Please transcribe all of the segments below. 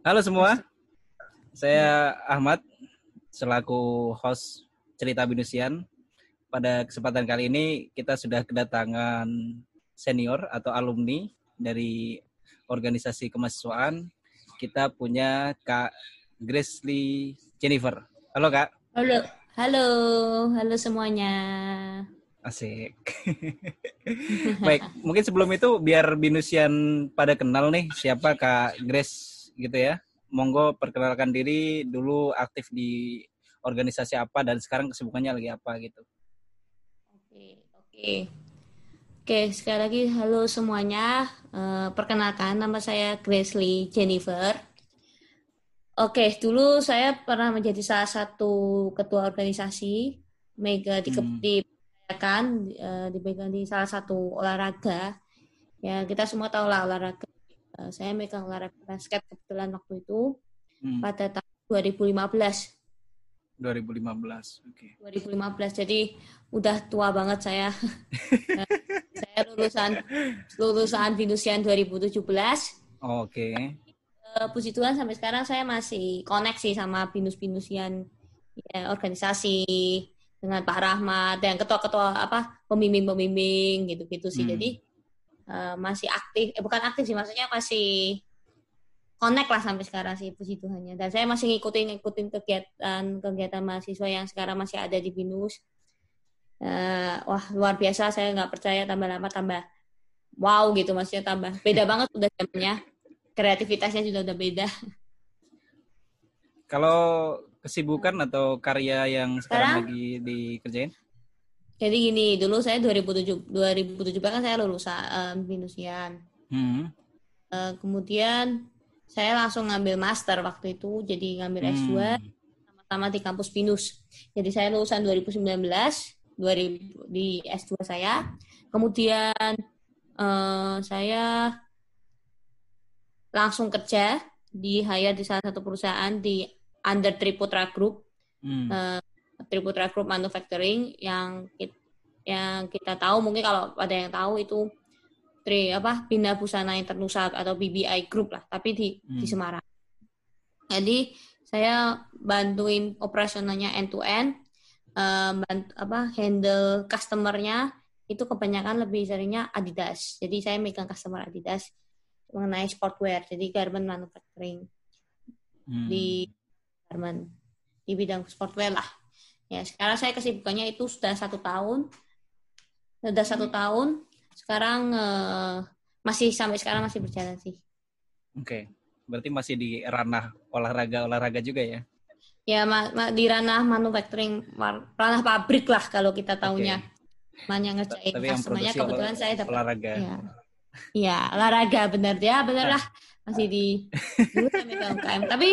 Halo semua, saya Ahmad selaku host cerita Binusian. Pada kesempatan kali ini kita sudah kedatangan senior atau alumni dari organisasi kemahasiswaan. Kita punya Kak Grace Jennifer. Halo Kak. Halo, halo, halo semuanya. Asik. Baik, mungkin sebelum itu biar Binusian pada kenal nih siapa Kak Grace gitu ya. Monggo perkenalkan diri dulu aktif di organisasi apa dan sekarang kesibukannya lagi apa gitu. Oke, oke. Oke, sekali lagi halo semuanya. Uh, perkenalkan nama saya Grace Lee Jennifer. Oke, dulu saya pernah menjadi salah satu ketua organisasi Mega di, hmm. di kan uh, dipegang di salah satu olahraga. Ya, kita semua tahu lah olahraga. Uh, saya megang olahraga basket kebetulan waktu itu hmm. pada tahun 2015. 2015, oke. Okay. 2015, jadi udah tua banget saya. saya lulusan lulusan Venusian 2017. Oke. Okay. Uh, puji Tuhan sampai sekarang saya masih koneksi sama binus-binusian ya, organisasi dengan Pak Rahmat dan ketua-ketua apa pembimbing-pembimbing gitu-gitu sih. Hmm. Jadi uh, masih aktif, eh bukan aktif sih, maksudnya masih connect lah sampai sekarang sih puji Tuhannya. Dan saya masih ngikutin ngikutin kegiatan kegiatan mahasiswa yang sekarang masih ada di Binus. Uh, wah luar biasa, saya nggak percaya tambah lama tambah wow gitu maksudnya tambah beda banget udah zamannya kreativitasnya juga udah beda. Kalau kesibukan atau karya yang sekarang, sekarang lagi dikerjain? Jadi gini, dulu saya 2007 2017 kan saya lulusan um, Binusian. Hmm. Uh, kemudian saya langsung ngambil master waktu itu, jadi ngambil hmm. S2 sama-sama di kampus Binus. Jadi saya lulusan 2019 2000 di S2 saya. Kemudian uh, saya langsung kerja di hire di salah satu perusahaan di under Triputra Group, hmm. uh, Triputra Group Manufacturing yang kita, yang kita tahu mungkin kalau ada yang tahu itu tri apa Bina Busana Internusa atau BBI Group lah, tapi di hmm. di Semarang. Jadi saya bantuin operasionalnya end to end, uh, bant, apa handle customernya itu kebanyakan lebih seringnya Adidas. Jadi saya megang customer Adidas mengenai sportwear, jadi garment manufacturing hmm. di garment di bidang sportwear lah. Ya, sekarang saya kesibukannya itu sudah satu tahun. Sudah satu hmm. tahun. Sekarang uh, masih sampai sekarang masih berjalan sih. Oke. Okay. Berarti masih di ranah olahraga-olahraga juga ya? Ya, ma ma di ranah manufacturing, ranah pabrik lah kalau kita tahunya. Okay. Mana ngerjain customer kebetulan saya dapat olahraga. Ya. Iya, olahraga benar ya, benar lah masih di dulu saya UKM. Tapi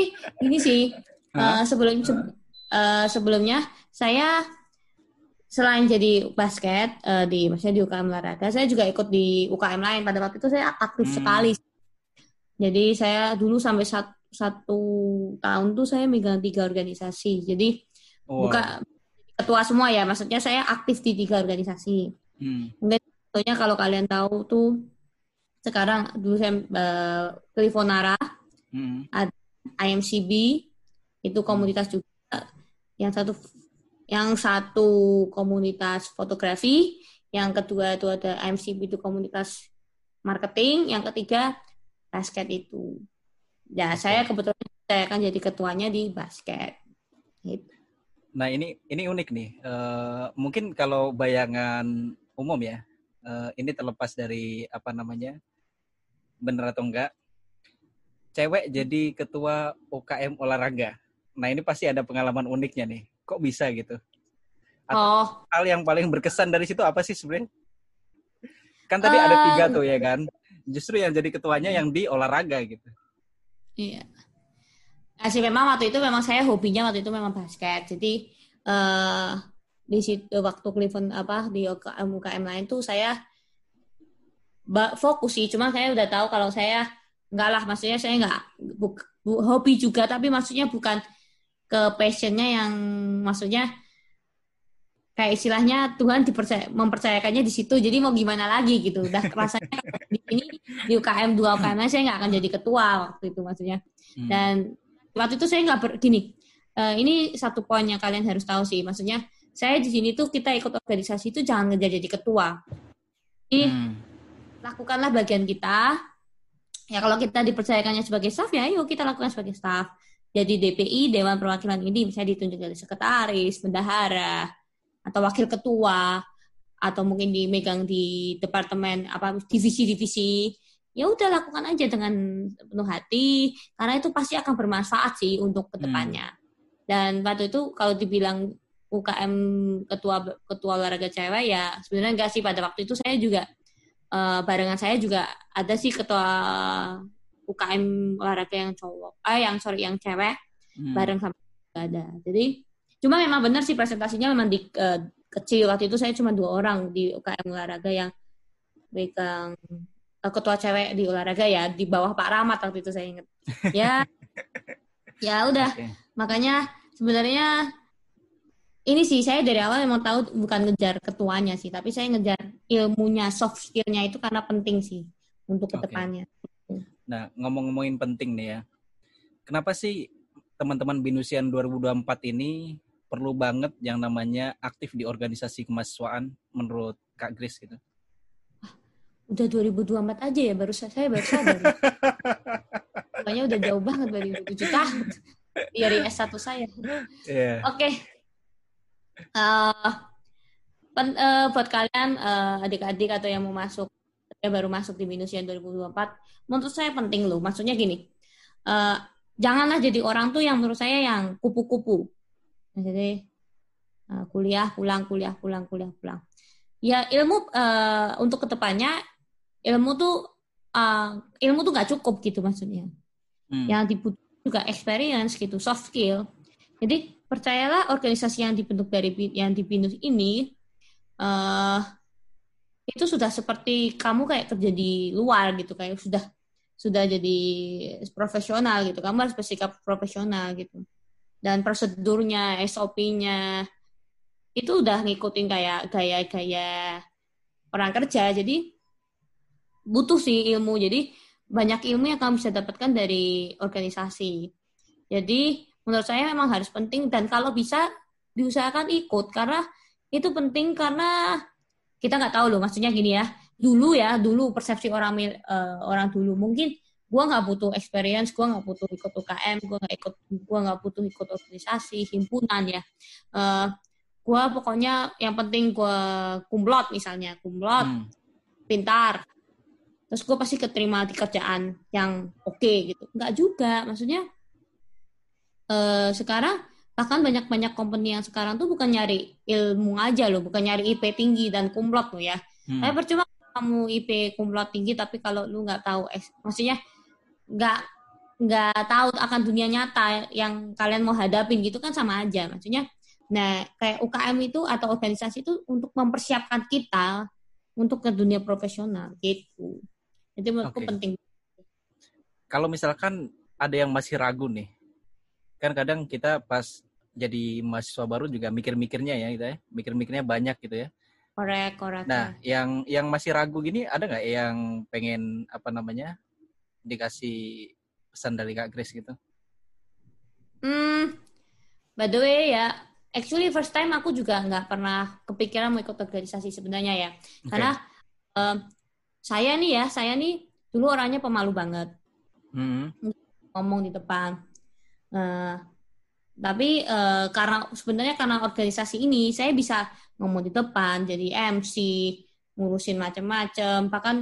ini sih Uh, sebelum uh, sebelumnya saya selain jadi basket uh, di maksudnya di UKM olahraga, saya juga ikut di UKM lain. Pada waktu itu saya aktif hmm. sekali. Jadi saya dulu sampai satu, satu tahun tuh saya megang tiga organisasi. Jadi wow. buka ketua semua ya, maksudnya saya aktif di tiga organisasi. Hmm. Mungkin contohnya kalau kalian tahu tuh sekarang dulu saya uh, Clifonara, hmm. ada IMCB, itu komunitas juga yang satu yang satu komunitas fotografi yang kedua itu ada MCB itu komunitas marketing yang ketiga basket itu. Ya saya kebetulan saya akan jadi ketuanya di basket. Gitu. nah ini ini unik nih. Uh, mungkin kalau bayangan umum ya uh, ini terlepas dari apa namanya benar atau enggak cewek jadi ketua UKM olahraga Nah ini pasti ada pengalaman uniknya nih. Kok bisa gitu? Atau oh. hal yang paling berkesan dari situ apa sih sebenarnya? Kan tadi um, ada tiga tuh ya kan. Justru yang jadi ketuanya yang di olahraga gitu. Iya. Nah, sih memang waktu itu memang saya hobinya waktu itu memang basket. Jadi uh, di situ waktu Cleveland apa di UKM, UKM lain tuh saya fokus sih. Cuma saya udah tahu kalau saya enggak lah, maksudnya saya enggak bu, bu, hobi juga, tapi maksudnya bukan ke passionnya yang maksudnya kayak istilahnya Tuhan dipercaya mempercayakannya di situ jadi mau gimana lagi gitu. Udah rasanya di ini di UKM dua UKM saya nggak akan jadi ketua waktu itu maksudnya. Hmm. dan waktu itu saya nggak gini uh, ini satu poin yang kalian harus tahu sih maksudnya saya di sini tuh kita ikut organisasi itu jangan ngejar jadi ketua. Jadi hmm. lakukanlah bagian kita. Ya kalau kita dipercayakannya sebagai staff ya yuk kita lakukan sebagai staff jadi DPI Dewan Perwakilan ini bisa ditunjuk dari sekretaris bendahara atau wakil ketua atau mungkin dimegang di departemen apa divisi-divisi. Ya udah lakukan aja dengan penuh hati karena itu pasti akan bermanfaat sih untuk ke depannya hmm. dan waktu itu kalau dibilang UKM ketua ketua olahraga cewek ya sebenarnya enggak sih. Pada waktu itu saya juga uh, barengan saya juga ada sih ketua UKM olahraga yang cowok, ah yang sorry yang cewek hmm. bareng sama ada. Jadi cuma memang benar sih presentasinya memang di uh, kecil waktu itu saya cuma dua orang di UKM olahraga yang pegang uh, ketua cewek di olahraga ya di bawah Pak Rahmat waktu itu saya ingat. Ya ya udah okay. makanya sebenarnya ini sih saya dari awal memang tahu bukan ngejar ketuanya sih, tapi saya ngejar ilmunya, soft skillnya itu karena penting sih untuk ke depannya. Okay. Nah ngomong-ngomongin penting nih ya, kenapa sih teman-teman Binusian 2024 ini perlu banget yang namanya aktif di organisasi kemahasiswaan menurut Kak Grace gitu? Udah 2024 aja ya baru saya baru sadar. Pokoknya udah jauh banget dari 7 tahun dari S1 saya. Yeah. Oke. Okay uh, pen, uh, buat kalian uh, adik-adik atau yang mau masuk yang baru masuk di Minusian 2024 menurut saya penting loh. Maksudnya gini uh, janganlah jadi orang tuh yang menurut saya yang kupu-kupu. Jadi uh, kuliah pulang kuliah pulang kuliah pulang. Ya ilmu uh, untuk ke depannya ilmu tuh uh, ilmu tuh gak cukup gitu maksudnya. Hmm. yang dibutuhkan juga experience gitu soft skill. Jadi percayalah organisasi yang dibentuk dari yang di BINUS ini uh, itu sudah seperti kamu kayak kerja di luar gitu kayak sudah sudah jadi profesional gitu. Kamu harus bersikap profesional gitu. Dan prosedurnya SOP-nya itu udah ngikutin kayak gaya-gaya orang kerja. Jadi butuh sih ilmu. Jadi banyak ilmu yang kamu bisa dapatkan dari organisasi. Jadi menurut saya memang harus penting. Dan kalau bisa diusahakan ikut. Karena itu penting karena kita nggak tahu loh maksudnya gini ya. Dulu ya dulu persepsi orang uh, orang dulu. Mungkin gua nggak butuh experience gua nggak butuh ikut UKM gua nggak ikut gua nggak butuh ikut organisasi himpunan ya. Uh, gua pokoknya yang penting gua kumlot misalnya kumlot hmm. pintar. Terus gue pasti keterima di kerjaan yang oke okay, gitu. Nggak juga maksudnya uh, sekarang bahkan banyak-banyak company yang sekarang tuh bukan nyari ilmu aja loh, bukan nyari IP tinggi dan kumlot loh ya. Hmm. Tapi percuma kamu IP kumlot tinggi tapi kalau lu nggak tahu, eh, maksudnya nggak nggak tahu akan dunia nyata yang kalian mau hadapin gitu kan sama aja. Maksudnya, nah kayak UKM itu atau organisasi itu untuk mempersiapkan kita untuk ke dunia profesional gitu. Jadi menurutku okay. penting. Kalau misalkan ada yang masih ragu nih, kan kadang kita pas jadi mahasiswa baru juga mikir-mikirnya ya gitu ya. Mikir-mikirnya banyak gitu ya. Korek korek. Nah yang yang masih ragu gini ada nggak yang pengen apa namanya dikasih pesan dari kak Grace gitu? Hmm by the way ya actually first time aku juga nggak pernah kepikiran mau ikut organisasi sebenarnya ya. Okay. karena um, saya nih ya saya nih dulu orangnya pemalu banget. Hmm. ngomong di depan. Uh, tapi uh, karena sebenarnya karena organisasi ini saya bisa ngomong di depan, jadi MC, ngurusin macam-macam, bahkan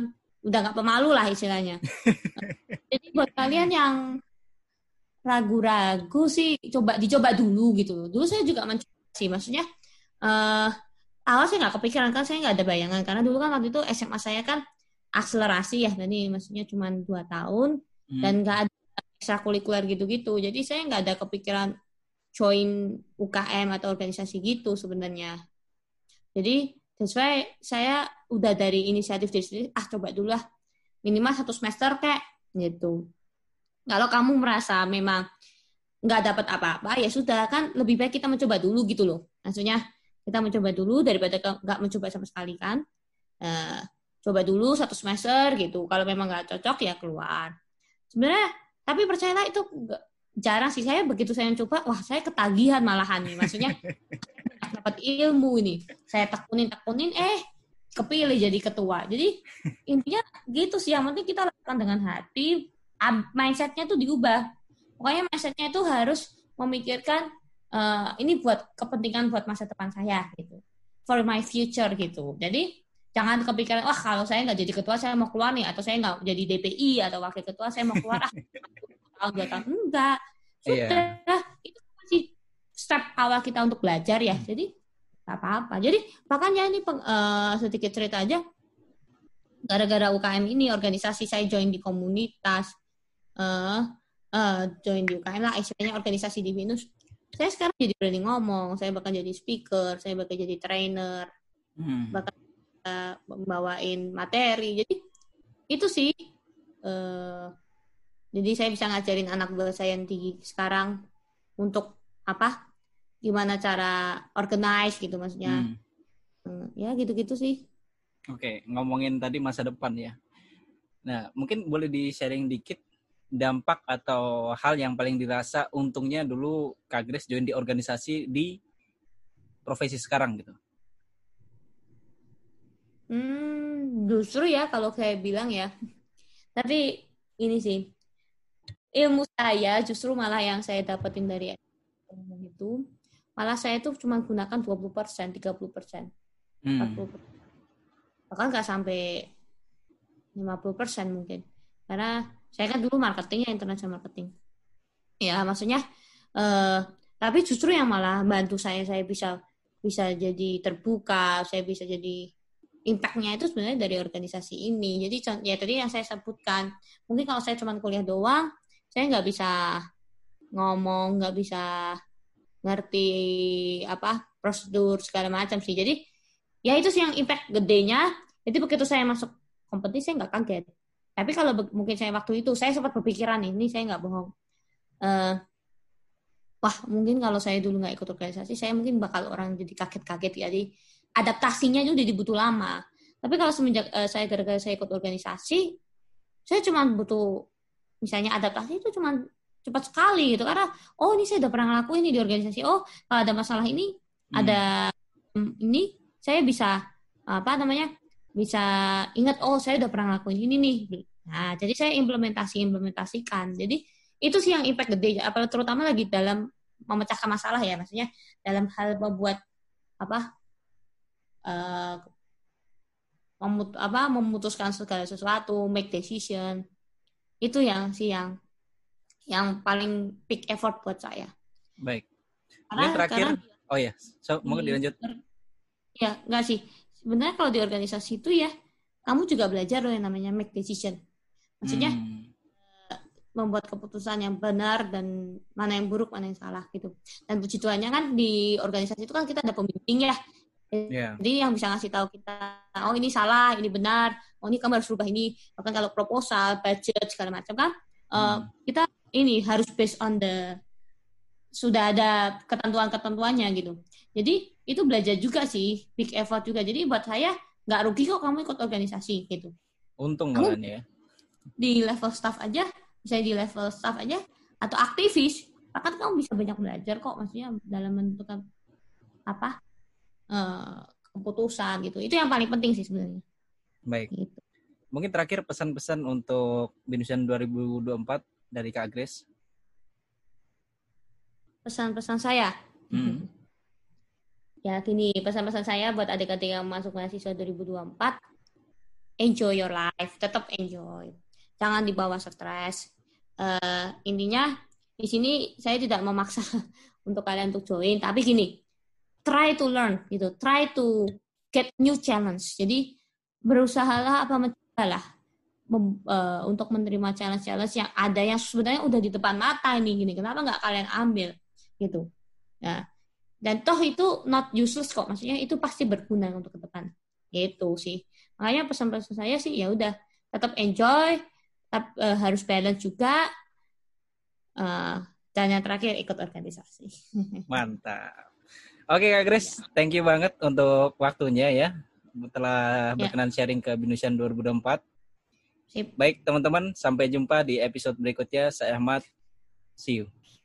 udah nggak pemalu lah istilahnya. jadi buat kalian yang ragu-ragu sih coba dicoba dulu gitu. Dulu saya juga mencoba sih, maksudnya uh, awal saya nggak kepikiran kan saya nggak ada bayangan karena dulu kan waktu itu SMA saya kan akselerasi ya, jadi maksudnya cuma dua tahun hmm. dan nggak ada ekstrakurikuler gitu-gitu. Jadi saya nggak ada kepikiran join UKM atau organisasi gitu sebenarnya. Jadi why saya udah dari inisiatif dari sendiri, ah coba dulu lah minimal satu semester kayak gitu. Kalau kamu merasa memang nggak dapat apa-apa, ya sudah kan lebih baik kita mencoba dulu gitu loh. Maksudnya kita mencoba dulu daripada nggak mencoba sama sekali kan. Uh, coba dulu satu semester gitu. Kalau memang nggak cocok ya keluar. Sebenarnya tapi percayalah itu jarang sih saya begitu saya coba, wah saya ketagihan malahan nih. Maksudnya dapat ilmu ini. Saya tekunin tekunin, eh kepilih jadi ketua. Jadi intinya gitu sih. Yang penting kita lakukan dengan hati. Mindsetnya tuh diubah. Pokoknya mindsetnya itu harus memikirkan uh, ini buat kepentingan buat masa depan saya gitu. For my future gitu. Jadi jangan kepikiran wah kalau saya nggak jadi ketua saya mau keluar nih atau saya nggak jadi DPI atau wakil ketua saya mau keluar ah tahun dua tahun enggak iya. sudah yeah. itu masih step awal kita untuk belajar ya hmm. jadi apa-apa jadi makanya ini peng, uh, sedikit cerita aja gara-gara UKM ini organisasi saya join di komunitas uh, uh, join di UKM lah istilahnya organisasi di Venus saya sekarang jadi berani ngomong saya bakal jadi speaker saya bakal jadi trainer hmm. bakal uh, membawain materi jadi itu sih uh, jadi saya bisa ngajarin anak buah saya yang tinggi sekarang untuk apa? Gimana cara organize gitu maksudnya. Hmm. Hmm, ya gitu-gitu sih. Oke ngomongin tadi masa depan ya. Nah mungkin boleh di sharing dikit dampak atau hal yang paling dirasa untungnya dulu Kak Grace join di organisasi di profesi sekarang gitu. Hmm, justru ya kalau saya bilang ya. Tapi ini sih ilmu saya justru malah yang saya dapetin dari itu malah saya tuh cuma gunakan 20 persen, 30 persen, hmm. 40 bahkan nggak sampai 50 persen mungkin karena saya kan dulu marketingnya international marketing ya maksudnya eh, tapi justru yang malah bantu saya saya bisa bisa jadi terbuka saya bisa jadi impactnya itu sebenarnya dari organisasi ini. Jadi ya tadi yang saya sebutkan, mungkin kalau saya cuma kuliah doang, saya nggak bisa ngomong, nggak bisa ngerti apa prosedur segala macam sih. Jadi ya itu sih yang impact gedenya. Jadi begitu saya masuk kompetisi saya nggak kaget. Tapi kalau mungkin saya waktu itu saya sempat berpikiran ini saya nggak bohong. Uh, wah mungkin kalau saya dulu nggak ikut organisasi, saya mungkin bakal orang jadi kaget-kaget. Jadi adaptasinya itu udah dibutuh lama. Tapi kalau semenjak uh, saya gara-gara saya ikut organisasi, saya cuma butuh misalnya adaptasi itu cuma cepat sekali gitu karena oh ini saya udah pernah ngelakuin ini di organisasi. Oh, kalau ada masalah ini hmm. ada um, ini saya bisa apa namanya? bisa ingat oh saya udah pernah ngelakuin ini nih. Nah, jadi saya implementasi implementasikan. Jadi itu sih yang impact gede apalagi terutama lagi dalam memecahkan masalah ya maksudnya dalam hal membuat apa uh, memut apa memutuskan segala sesuatu, make decision. Itu yang sih yang yang paling peak effort buat saya. Baik. Karena, terakhir, karena, oh ya, so, mau dilanjut. Ya, enggak sih. Sebenarnya kalau di organisasi itu ya, kamu juga belajar loh yang namanya make decision. Maksudnya hmm. Eh, membuat keputusan yang benar dan mana yang buruk, mana yang salah gitu. Dan puji Tuhannya kan di organisasi itu kan kita ada pembimbing ya, Yeah. Jadi yang bisa ngasih tahu kita, oh ini salah, ini benar, oh ini kamu harus rubah ini. Bahkan kalau proposal, budget segala macam kan, uh, hmm. kita ini harus based on the sudah ada ketentuan-ketentuannya gitu. Jadi itu belajar juga sih, big effort juga. Jadi buat saya nggak rugi kok kamu ikut organisasi gitu. Untung kamu ya. Di level staff aja, misalnya di level staff aja atau aktivis, bahkan kamu bisa banyak belajar kok, maksudnya dalam menentukan apa uh, keputusan gitu. Itu yang paling penting sih sebenarnya. Baik. Gitu. Mungkin terakhir pesan-pesan untuk Binusian 2024 dari Kak Grace. Pesan-pesan saya. Hmm. ya gini, pesan-pesan saya buat adik-adik yang masuk mahasiswa 2024, enjoy your life, tetap enjoy. Jangan dibawa stres. Uh, intinya di sini saya tidak memaksa untuk kalian untuk join, tapi gini, try to learn gitu, try to get new challenge. Jadi berusahalah apa mencobalah mem, uh, untuk menerima challenge-challenge yang ada yang sebenarnya udah di depan mata ini gini. Kenapa nggak kalian ambil gitu? Ya. Dan toh itu not useless kok. Maksudnya itu pasti berguna untuk ke depan. Itu sih. Makanya pesan-pesan saya sih ya udah tetap enjoy, tetap uh, harus balance juga. Uh, dan yang terakhir ikut organisasi. Mantap. Oke Kak Grace, thank you banget untuk waktunya ya. telah Ya. berkenan sharing ke Binusian 2024. Sip. Baik teman-teman, sampai jumpa di episode berikutnya. Saya Ahmad. See you.